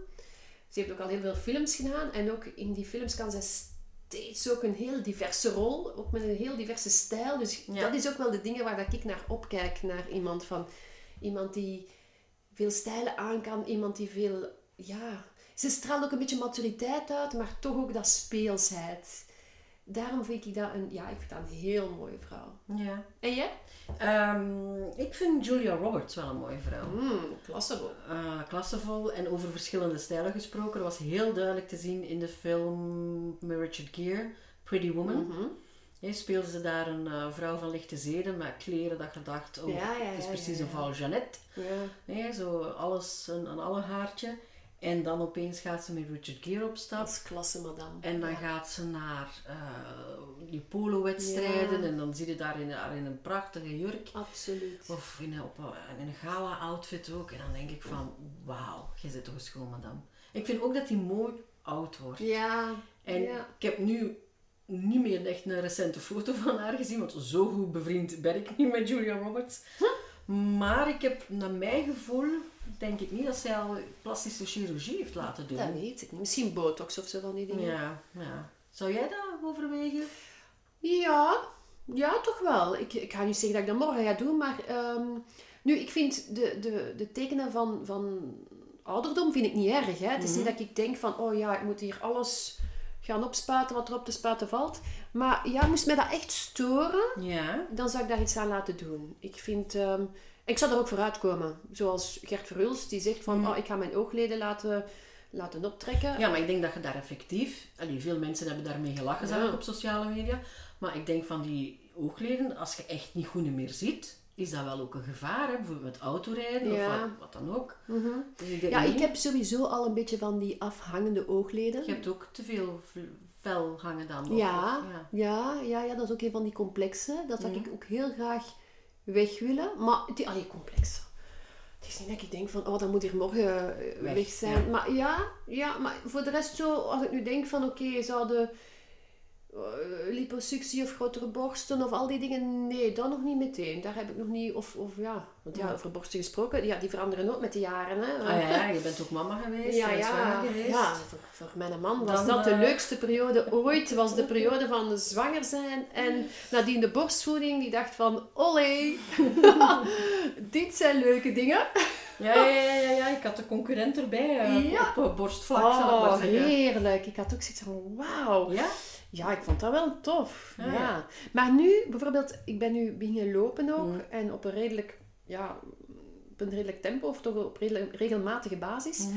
Ze heeft ook al heel veel films gedaan. En ook in die films kan zij steeds ook een heel diverse rol. Ook met een heel diverse stijl. Dus Ja. dat is ook wel de dingen waar dat ik naar opkijk. Naar iemand van... Iemand die veel stijlen aan kan. Iemand die veel... Ja... Ze straalt ook een beetje maturiteit uit, maar toch ook dat speelsheid. Daarom vind ik dat een... Ja, ik vind dat een heel mooie vrouw. Ja. En jij? Ehm, ik vind Julia Roberts wel een mooie vrouw. Mm, klasse wel. Eh, klassevol en over verschillende stijlen gesproken. Dat was heel duidelijk te zien in de film met Richard Gere, Pretty Woman. Hè, speelde ze daar een eh, vrouw van lichte zeden met kleren dat je dacht, oh, Ja, ja, het is precies een val Jeannette. Ja. Zo alles, een, een alle haartje. En dan opeens gaat ze met Richard Gere op stap. Dat is klasse, madame. En dan Ja. gaat ze naar eh, die polo-wedstrijden Ja. en dan zie je daar in, daar in een prachtige jurk. Absoluut. Of in een, op een, in een gala-outfit ook. En dan denk ik van, wauw, je zit toch een schoon madame. Ik vind ook dat hij mooi oud wordt. Ja. En ja. ik heb nu niet meer echt een recente foto van haar gezien, want zo goed bevriend ben ik niet met Julia Roberts. Maar ik heb, naar mijn gevoel, denk ik niet dat zij al plastische chirurgie heeft laten doen. Dat weet ik niet. Misschien botox of zo van die dingen. Ja, ja. Zou jij dat overwegen? Ja, ja, toch wel. Ik, ik ga niet zeggen dat ik dat morgen ga doen, maar ehm, nu, ik vind de, de, de tekenen van, van ouderdom vind ik niet erg. Hè? Het is niet dat ik denk van, oh ja, ik moet hier alles gaan opspuiten wat er op te spuiten valt. Maar ja, moest mij dat echt storen, Ja. dan zou ik daar iets aan laten doen. Ik vind... ehm, ik zou er ook vooruit komen. Zoals Gert Verhulst, die zegt van, oh, ik ga mijn oogleden laten, laten optrekken. Ja, maar ik denk dat je daar effectief... Allee, veel mensen hebben daarmee gelachen, ik op sociale media. Maar ik denk van die oogleden, als je echt niet goed meer ziet, is dat wel ook een gevaar. Hè? Bijvoorbeeld met autorijden of wat, wat dan ook. Mhm. Dus ik Ja, ik heb sowieso al een beetje van die afhangende oogleden. Je hebt ook te veel vel hangen dan. Ja, of- ja. ja, ja, ja, dat is ook een van die complexen. Dat zou ik ook heel graag weg willen. Maar, die, allee, complexen. Het is niet dat ik denk van, oh, dat moet hier morgen eh, weg, Weg, zijn. ja. Maar ja, ja, maar voor de rest zo, als ik nu denk van, oké, zouden eh, liposuctie of grotere borsten of al die dingen, nee, dat nog niet meteen. Daar heb ik nog niet, of, of ja, want ja, over borsten gesproken, ja, die veranderen ook met de jaren, hè. Ah ja, ja, je bent ook mama geweest, Ja, ja, geweest. ja voor, voor mijn man was Dan, dat de eh, leukste periode ooit. Was de periode van zwanger zijn. En nadien de borstvoeding. Die dacht van, olé, dit zijn leuke dingen. Ja, ja, ja, ja, ja, ik had de concurrent erbij eh, Ja. op eh, borstvlak, Oh, zeggen. heerlijk. Ik had ook zoiets van, wauw. Ja? Ja, ik vond dat wel tof. Ah, ja. ja. Maar nu, bijvoorbeeld, ik ben nu beginnen lopen ook. Mm. En op een redelijk, ja, op een redelijk tempo. Of toch op redelijk, regelmatige basis. Mhm.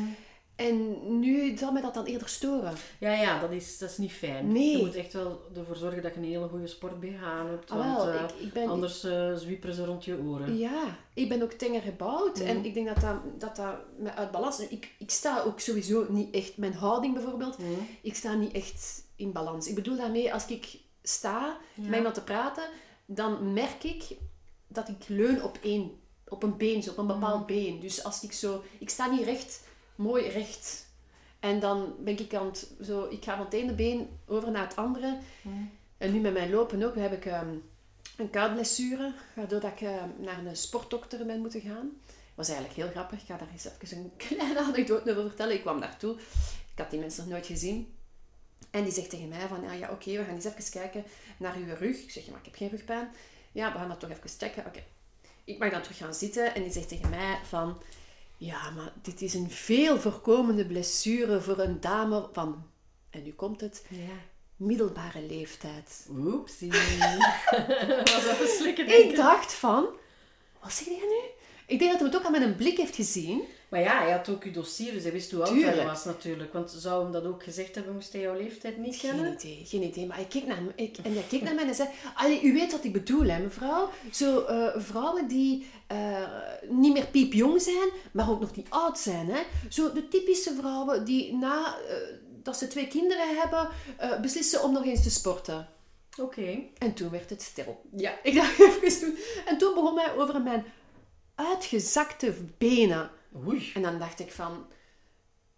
En nu zal mij dat dan eerder storen. Ja, ja, dat is, dat is niet fijn. Nee. Je moet echt wel ervoor zorgen dat je een hele goede sport BH hebt, Ah, want wel, eh, ik, ik ben, anders eh zwieperen ze rond je oren. Ja, ik ben ook tenger gebouwd en Mhm. ik denk dat dat, dat, dat me uit balans. Ik, ik sta ook sowieso niet echt, mijn houding bijvoorbeeld, ik sta niet echt in balans. Ik bedoel daarmee, als ik sta met iemand te praten, dan merk ik dat ik leun op één, op een been, zo, op een bepaald been. Dus als ik zo, ik sta niet recht, mooi recht. En dan ben ik aan het, zo, ik ga van het ene been over naar het andere. En nu met mijn lopen ook, heb ik ehm, een kuitblessure, waardoor dat ik eh, naar een sportdokter ben moeten gaan. was eigenlijk heel grappig. Ik ga daar eens even een kleine anekdote over vertellen. Ik kwam daartoe. Ik had die mensen nog nooit gezien. En die zegt tegen mij van, ja, ja oké, we gaan eens even kijken naar uw rug. Ik zeg, maar ik heb geen rugpijn. Ja, we gaan dat toch even checken. Oké. Ik mag dan terug gaan zitten en die zegt tegen mij van, ja, maar dit is een veel voorkomende blessure voor een dame van, en nu komt het, Ja. middelbare leeftijd. Oepsie. dat slikken, denk Ik dacht van, wat zeg jij nu? Ik denk dat hij het ook al met een blik heeft gezien. Maar ja, hij had ook je dossier, dus hij wist hoe oud hij was natuurlijk. Want zou hem dat ook gezegd hebben, moest hij jouw leeftijd niet Geen kennen? idee, geen idee. Maar hij keek naar me, ik, en hij keek naar mij en zei... Allee, u weet wat ik bedoel, hè, mevrouw? Zo eh, vrouwen die eh, niet meer piepjong zijn, maar ook nog niet oud zijn. Hè? Zo de typische vrouwen die na eh, dat ze twee kinderen hebben, beslissen om nog eens te sporten. Oké. En toen werd het stil. Ja. Ik dacht even toen. En toen begon hij over mijn uitgezakte benen. Oei. En dan dacht ik van...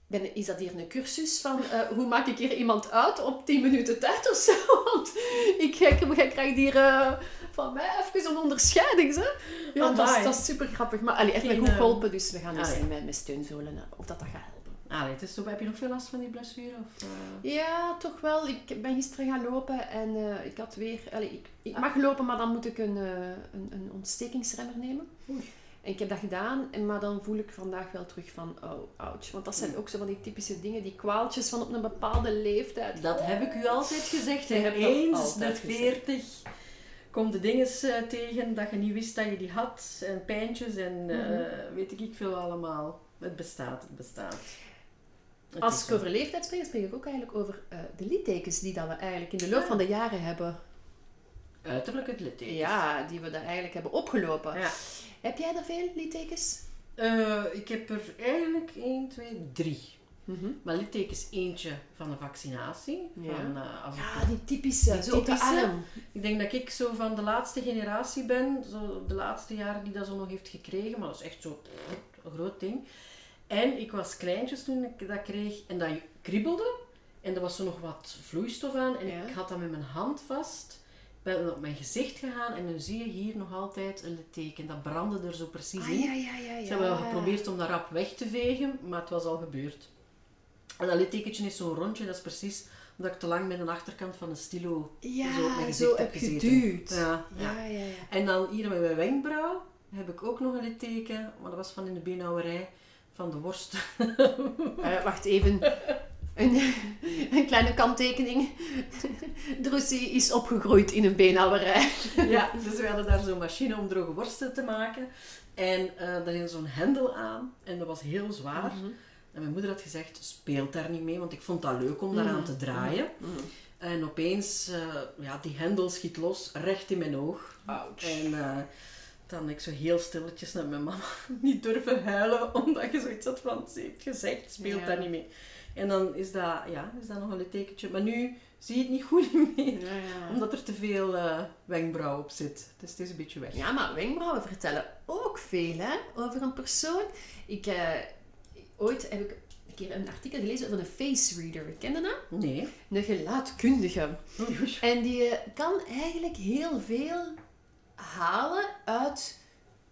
ben, is dat hier een cursus van eh, hoe maak ik hier iemand uit op 10 minuten tijd of zo? Want ik, ik, ik krijg hier eh, van mij even een onderscheiding. Hè? Ja, dat dat is super grappig. Maar allee, heeft Geen, goed eh, geholpen, dus we gaan eens zien met, met steunzolen of dat, dat gaat helpen. Allee, zo, heb je nog veel last van die blessure? Of, eh? Ja, toch wel. Ik ben gisteren gaan lopen en ik had weer... Allee, ik, ik mag lopen, maar dan moet ik een, een, een ontstekingsremmer nemen. Oei. En ik heb dat gedaan, en, maar dan voel ik vandaag wel terug van, oh, ouch. Want dat zijn ook zo van die typische dingen, die kwaaltjes van op een bepaalde leeftijd. Dat heb ik u altijd gezegd. Dat Eens de gezegd. 40 komt de dingen eh, tegen dat je niet wist dat je die had. En pijntjes en eh, Mhm. weet ik veel allemaal. Het bestaat, het bestaat. Het Als ik over leeftijd spreek, spreek ik ook eigenlijk over eh, de littekens die dat we eigenlijk in de loop van de jaren hebben. Uiterlijk het litteken. Ja, die we daar eigenlijk hebben opgelopen. Ja. Heb jij er veel littekens? Eh, ik heb er eigenlijk 1, 2, 3. Mhm. Maar littekens eentje van een vaccinatie. Ja. Van, eh, als Ja, die typische, Die zo de typische? arm. Ik denk dat ik zo van de laatste generatie ben, zo de laatste jaren die dat zo nog heeft gekregen, maar dat is echt zo een groot ding. En ik was kleintjes toen ik dat kreeg en dat kriebelde en er was zo nog wat vloeistof aan en Ja. ik had dat met mijn hand vast. Ik ben op mijn gezicht gegaan en dan zie je hier nog altijd een litteken. Dat brandde er zo precies Ah, in. ja, ja, ja, ja. Ze hebben wel geprobeerd om dat rap weg te vegen, maar het was al gebeurd. En dat littekentje is zo'n rondje, dat is precies omdat ik te lang met een achterkant van een stilo Ja, zo op mijn zo, gezicht heb gezeten. geduwd. Ja, ja. ja, ja. ja. En dan hier met mijn wenkbrauw heb ik ook nog een litteken, maar dat was van in de beenhouwerij van de worst. Eh, wacht even. Een, een kleine kanttekening. Drussie is opgegroeid in een beenhouwerij. ja, dus we hadden daar zo'n machine om droge worsten te maken. En eh daar ging zo'n hendel aan en dat was heel zwaar. Mhm. En mijn moeder had gezegd, speelt daar niet mee, want ik vond dat leuk om daaraan Mhm. te draaien. Mhm. En opeens, eh, ja, die hendel schiet los, recht in mijn oog. Ouch. En eh, dan ik zo heel stilletjes naar mijn mama niet durven huilen, omdat je zoiets had van, ze heeft gezegd, speelt Ja. daar niet mee. En dan is dat, ja, is dat nog een littekentje. Maar nu zie je het niet goed meer, Ja, ja. omdat er te veel eh, wenkbrauw op zit. Dus het is een beetje weg. Ja, maar wenkbrauwen vertellen ook veel hè, over een persoon. Ik, eh, ooit heb ik een keer een artikel gelezen over een face reader. Ken je dat? Nee. Een gelaatkundige. En die eh, kan eigenlijk heel veel halen uit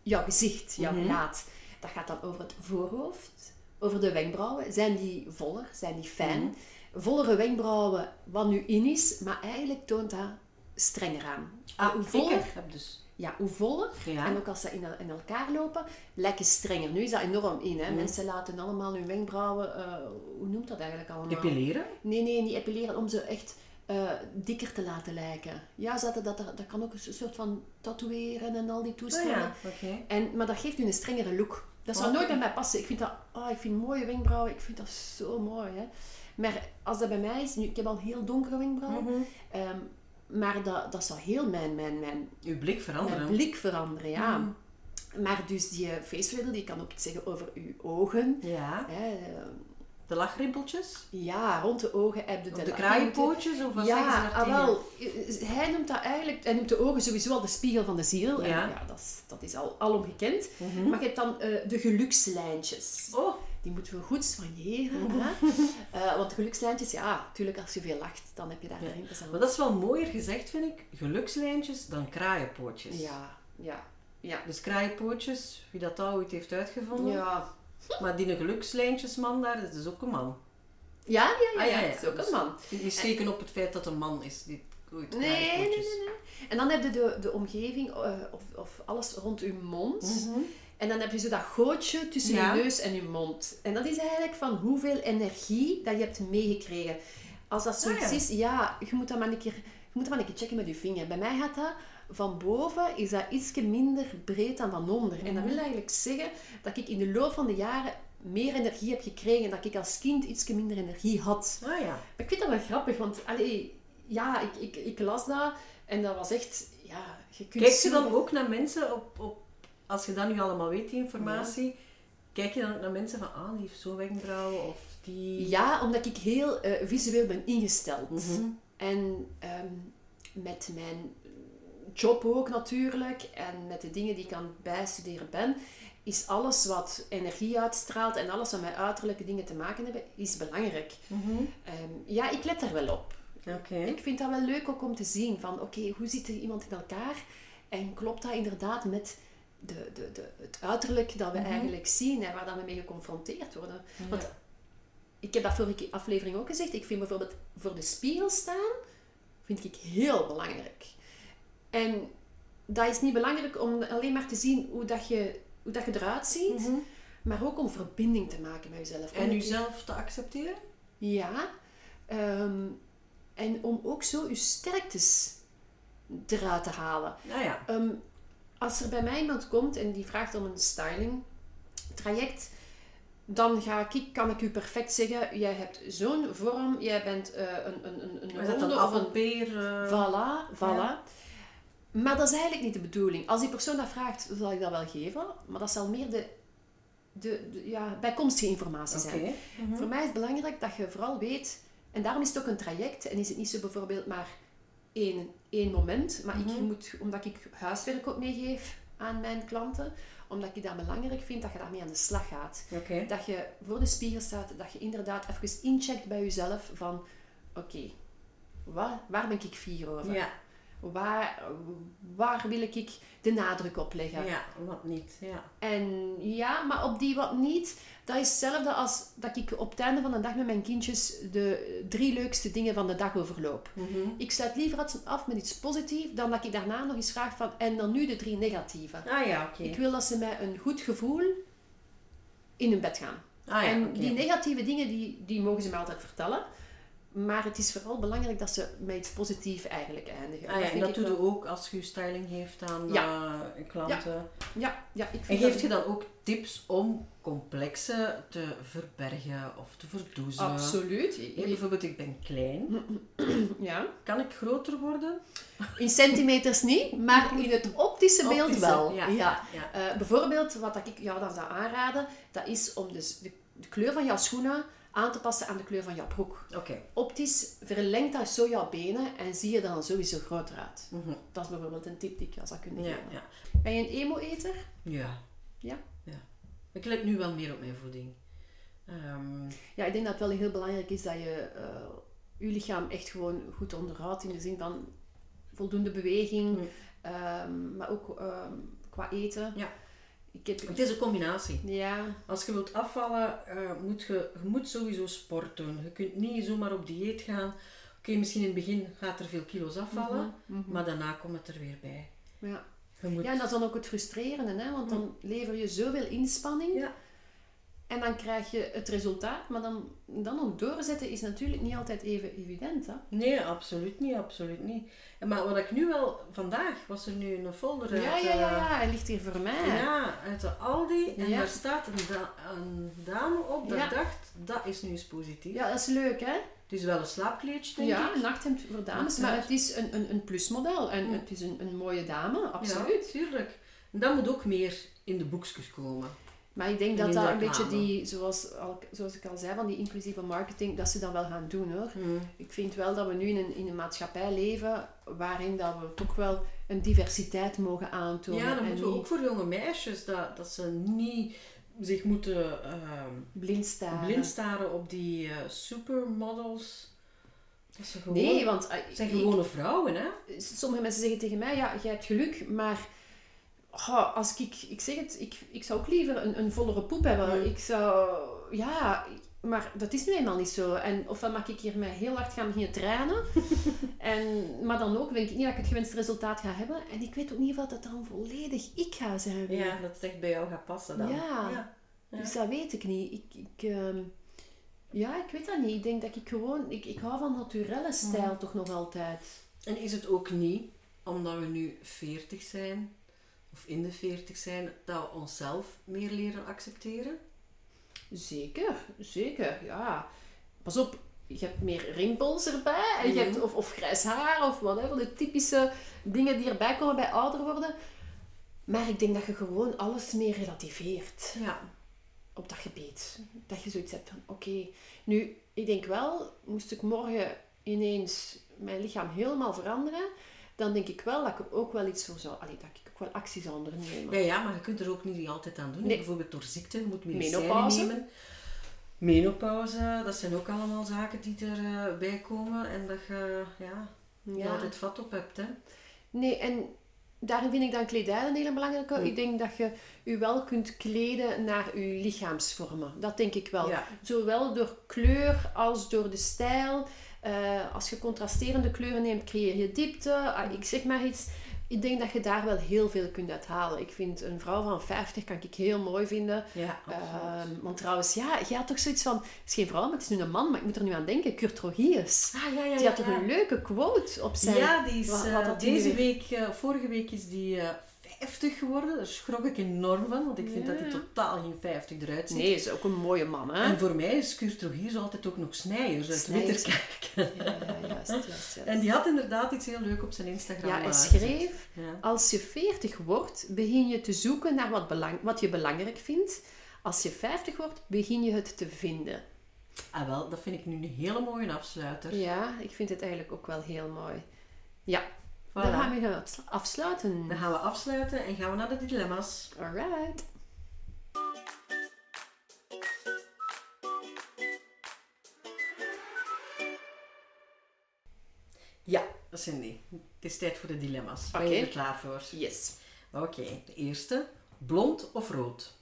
jouw gezicht, jouw gelaat. Dat gaat dan over het voorhoofd, over de wenkbrauwen. Zijn die voller, zijn die fijn? Mhm. Vollere wenkbrauwen, wat nu in is, maar eigenlijk toont dat strenger aan. Ah, hoe voller, heb dus... ja, hoe voller Ja. en ook als ze in, el- in elkaar lopen, lijken strenger. Nu is dat enorm in. Hè? Mhm. Mensen laten allemaal hun wenkbrauwen, eh, hoe noemt dat eigenlijk allemaal? Epileren? Nee, nee, niet epileren, om ze echt eh, dikker te laten lijken. Ja, ze hadden dat, dat, dat kan ook een soort van tatoeëren en al die Oh toestanden. ja, oké. en, maar dat geeft u een strengere look. Dat zou nooit bij mij passen. Ik vind dat, oh, ik vind mooie wenkbrauwen, ik vind dat zo mooi. Hè? Maar als dat bij mij is, nu, ik heb al heel donkere wenkbrauwen, Mhm. ehm, maar dat, dat zou heel mijn, mijn, mijn, Uw blik veranderen. mijn blik veranderen, ja. Mhm. Maar dus die face die kan ook iets zeggen over uw ogen. Ja. Hè? Eh, De lachrimpeltjes? Ja, rond de ogen heb je Of de lachrimpeltjes. kraaienpootjes? Of wat zeggen ze Ja, ah, wel. Hij noemt dat eigenlijk, hij noemt de ogen sowieso al de spiegel van de ziel. En Ja. ja, dat is, dat is al gekend. Mhm. Maar je hebt dan eh, de gelukslijntjes. Oh, Die moeten we goed soigneren. hè. Eh, want gelukslijntjes, ja, natuurlijk als je veel lacht, dan heb je daar Ja. rimpels aan. maar dat is wel mooier gezegd, vind ik. Gelukslijntjes dan kraaienpootjes. Ja, ja, ja. Dus kraaienpootjes, wie dat al ooit heeft uitgevonden. Ja, Maar die gelukslijntjesman daar, dat is ook een man. ja, ja, ja, Ah, ja, het is ook een man. Die steken op het feit dat een man is. Die Nee, nee, nee, nee. En dan heb je de, de omgeving, eh, of, of alles rond je mond. Mhm. En dan heb je zo dat gootje tussen Ja. je neus en je mond. En dat is eigenlijk van hoeveel energie dat je hebt meegekregen. Als dat zoiets Ah, ja. is, ja, je moet dat maar een keer, je moet dat maar een keer checken met je vinger. Bij mij gaat dat van boven is dat ietsje minder breed dan van onder. En dat Mhm. wil eigenlijk zeggen dat ik in de loop van de jaren meer energie heb gekregen. Dat ik als kind ietsje minder energie had. Ah ja. Ik vind dat wel grappig, want allee, ja, ik, ik, ik las dat en dat was echt, ja, je kunt Kijk je dan ook naar mensen op, op... Als je dat nu allemaal weet, die informatie... Kijk je dan ook naar mensen van... Ah, die heeft zo'n wenkbrauwen. Of die... Ja, omdat ik heel eh, visueel ben ingesteld. Mhm. En ehm, met mijn job ook natuurlijk, en met de dingen die ik aan het bijstuderen ben, is alles wat energie uitstraalt en alles wat met uiterlijke dingen te maken hebben, is belangrijk. Ehm, ja, ik let daar wel op. Ik vind dat wel leuk ook om te zien van, oké, hoe zit er iemand in elkaar? En klopt dat inderdaad met de, de, de, het uiterlijk dat we eigenlijk zien en waar dat we mee geconfronteerd worden? Want ik heb dat vorige aflevering ook gezegd. Ik vind bijvoorbeeld voor de spiegel staan, vind ik heel belangrijk. En dat is niet belangrijk om alleen maar te zien hoe, dat je, hoe dat je eruit ziet, maar ook om verbinding te maken met jezelf. En jezelf te accepteren? Ja. Ehm, en om ook zo je sterktes eruit te halen. Nou ja. Ehm, als er bij mij iemand komt en die vraagt om een styling traject, dan ga ik, kan ik u perfect zeggen, jij hebt zo'n vorm, jij bent eh, een, een, een, een ronde of een... appelpeer? eh, Voilà, voilà. Ja. Maar dat is eigenlijk niet de bedoeling. Als die persoon dat vraagt, zal ik dat wel geven, maar dat zal meer de, de, de ja, bijkomstige informatie Oké. zijn. Voor mij is het belangrijk dat je vooral weet, en daarom is het ook een traject, en is het niet zo bijvoorbeeld maar één, één moment, maar ik moet, omdat ik huiswerk ook meegeef aan mijn klanten, omdat ik dat belangrijk vind dat je daarmee aan de slag gaat. Oké. Dat je voor de spiegel staat, dat je inderdaad even incheckt bij jezelf van, oké, waar, waar ben ik fier over? Ja. Waar, waar wil ik de nadruk op leggen? ja, wat niet. Ja. En ja, maar op die wat niet, dat is hetzelfde als dat ik op het einde van de dag met mijn kindjes de drie leukste dingen van de dag overloop. Ik sluit liever af met iets positiefs dan dat ik daarna nog eens vraag van en dan nu de drie negatieve. Ah ja, oké. Ik wil dat ze met een goed gevoel in hun bed gaan. Ah ja, en die negatieve dingen, die, die mogen ze me altijd vertellen. Maar het is vooral belangrijk dat ze met iets positiefs eigenlijk eindigen. Ah ja, en vind dat doe je ook als je styling geeft aan Ja. eh, klanten. Ja, ja, ik En vind geeft dat- je dan ook tips om complexe te verbergen of te verdoezelen? Absoluut. Ja, bijvoorbeeld, ik ben klein. Ja. Kan ik groter worden? In centimeters niet, maar in het optische beeld Optische, wel. ja, Ja. ja. Eh, bijvoorbeeld, wat ik jou dan zou aanraden, dat is om dus de, de kleur van jouw schoenen aan te passen aan de kleur van jouw broek. Oké. Optisch verlengt dat zo jouw benen en zie je dan sowieso groter uit. Mhm. Dat is bijvoorbeeld een tip die ik jou zou kunnen Ja, geven. ja. Ben je een emo-eter? Ja. Ja. ja. Ik let nu wel meer op mijn voeding. Ehm, Ja, ik denk dat het wel heel belangrijk is dat je eh, je lichaam echt gewoon goed onderhoudt in de zin van voldoende beweging, Mm. ehm, maar ook ehm, qua eten. Ja. Ik heb, het is een combinatie. ja, Als je wilt afvallen, eh, moet je, je moet sowieso sport doen. Je kunt niet zomaar op dieet gaan. Oké, misschien in het begin gaat er veel kilo's afvallen, maar daarna komt het er weer bij. ja. Moet... ja, en dat is dan ook het frustrerende, hè? want dan lever je zoveel inspanning Ja. En dan krijg je het resultaat, maar dan, dan nog doorzetten is natuurlijk niet altijd even evident. Hè? Nee, absoluut niet, absoluut niet. Maar wat ik nu wel... Vandaag was er nu een folder uit... Ja, ja, ja, eh, ja, hij ligt hier voor mij. Ja, uit de Aldi. En Ja. daar staat een, da- een dame op dat Ja. dacht, dat is nu eens positief. Ja, dat is leuk, hè? Het is wel een slaappleedje, denk Ja, ik. een nachthemd voor dames, maar het is een, een, een plusmodel en het is een, een mooie dame, absoluut. Ja, tuurlijk. En dat moet ook meer in de boekjes komen. Maar ik denk En dat dat een beetje die, zoals, al, zoals ik al zei, van die inclusieve marketing, dat ze dat wel gaan doen hoor. Hmm. Ik vind wel dat we nu in een, in een maatschappij leven waarin dat we toch wel een diversiteit mogen aantonen. Ja, dan en moeten we niet ook voor jonge meisjes, dat, dat ze niet zich moeten ehm blind staren. blind staren op die eh, supermodels. Dat ze gewoon... Nee, want eh, zijn ik- gewone vrouwen, hè? sommige mensen zeggen tegen mij, ja, jij hebt geluk, maar oh, als ik, ik zeg het, ik, ik zou ook liever een, een vollere poep hebben. Ik zou, ja, maar dat is nu eenmaal niet zo. En ofwel mag ik hiermee heel hard gaan beginnen trainen, en, maar dan ook denk ik niet dat ik het gewenste resultaat ga hebben. En ik weet ook niet of dat dan volledig ik ga zijn. weer. Ja, dat het echt bij jou gaat passen dan. Ja. ja. Ja. Dus dat weet ik niet. Ik, ik, ehm, ja, ik weet dat niet. Ik denk dat ik gewoon, ik, ik hou van naturelle stijl toch nog altijd. En is het ook niet, omdat we nu 40 zijn, of in de 40 zijn, dat we onszelf meer leren accepteren? Zeker, zeker, ja. Pas op, je hebt meer rimpels erbij, en je Mhm. hebt, of, of grijs haar, of whatever, de typische dingen die erbij komen bij ouder worden. Maar ik denk dat je gewoon alles meer relativeert Ja. op dat gebied. Dat je zoiets hebt van, oké, nu, ik denk wel, moest ik morgen ineens mijn lichaam helemaal veranderen, dan denk ik wel dat ik er ook wel iets voor zou... Allee, dat ik ook wel actie zou ondernemen. Ja, ja, maar je kunt er ook niet altijd aan doen. Nee. Bijvoorbeeld door ziekte, je moet medicijnen Menopauze. nemen. Menopauze, dat zijn ook allemaal zaken die erbij bij komen en dat je ja, niet Ja. altijd vat op hebt. Hè. Nee, en daarin vind ik dan kledij een hele belangrijke. Mm. Ik denk dat je je wel kunt kleden naar je lichaamsvormen. Dat denk ik wel. Ja. Zowel door kleur als door de stijl. Eh, als je contrasterende kleuren neemt, creëer je diepte. Ah, ik zeg maar iets. Ik denk dat je daar wel heel veel kunt uithalen. Ik vind een vrouw van 50 kan ik heel mooi vinden. Ja, Ehm, want trouwens, ja, je had toch zoiets van... Het is geen vrouw, maar het is nu een man. Maar ik moet er nu aan denken. Kurt Trogius. Ah, ja, ja, Die had toch een leuke quote op zijn... Ja, die is Wat- eh, wat deze week, eh, vorige week is die 50 geworden. Daar schrok ik enorm van, want ik vind dat hij totaal geen 50 eruit ziet. Nee, is ook een mooie man, hè? En voor mij is Kurt Rogier altijd ook nog Snijers uit. Witterkerk. Ja, ja, juist, juist, juist. En die had inderdaad iets heel leuk op zijn Instagram Ja, hij schreef... Ja. Als je 40 wordt, begin je te zoeken naar wat, belang, wat je belangrijk vindt. Als je 50 wordt, begin je het te vinden. Ah wel, dat vind ik nu een hele mooie afsluiter. Ja, ik vind het eigenlijk ook wel heel mooi. Ja. Dan gaan we afsluiten. Dan gaan we afsluiten en gaan we naar de dilemma's. Alright. Ja, die. Het is tijd voor de dilemma's. Ben je er klaar voor? Yes. Oké, de eerste. Blond of rood?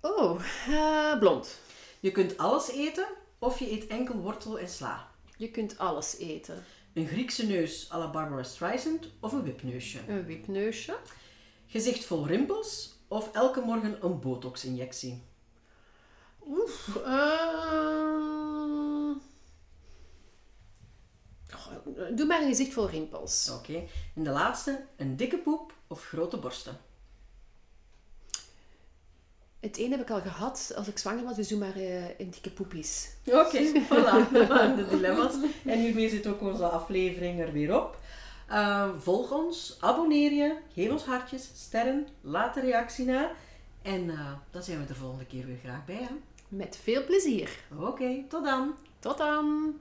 Oh, eh, blond. Je kunt alles eten of je eet enkel wortel en sla. Je kunt alles eten. Een Griekse neus à la Barbara Streisand of een wipneusje. Een wipneusje. Gezicht vol rimpels of elke morgen een botox-injectie. Oef. goh, Doe maar een gezicht vol rimpels. Oké. En de laatste, een dikke poep of grote borsten. Het een heb ik al gehad als ik zwanger was, dus doe maar eh, een dikke poepies. Oké, voilà. Dat waren de dilemma's. En hiermee zit ook onze aflevering er weer op. Eh, volg ons, abonneer je, geef ons hartjes, sterren, laat een reactie na. En eh, dan zijn we er volgende keer weer graag bij. hè. Met veel plezier. Oké, tot dan. Tot dan!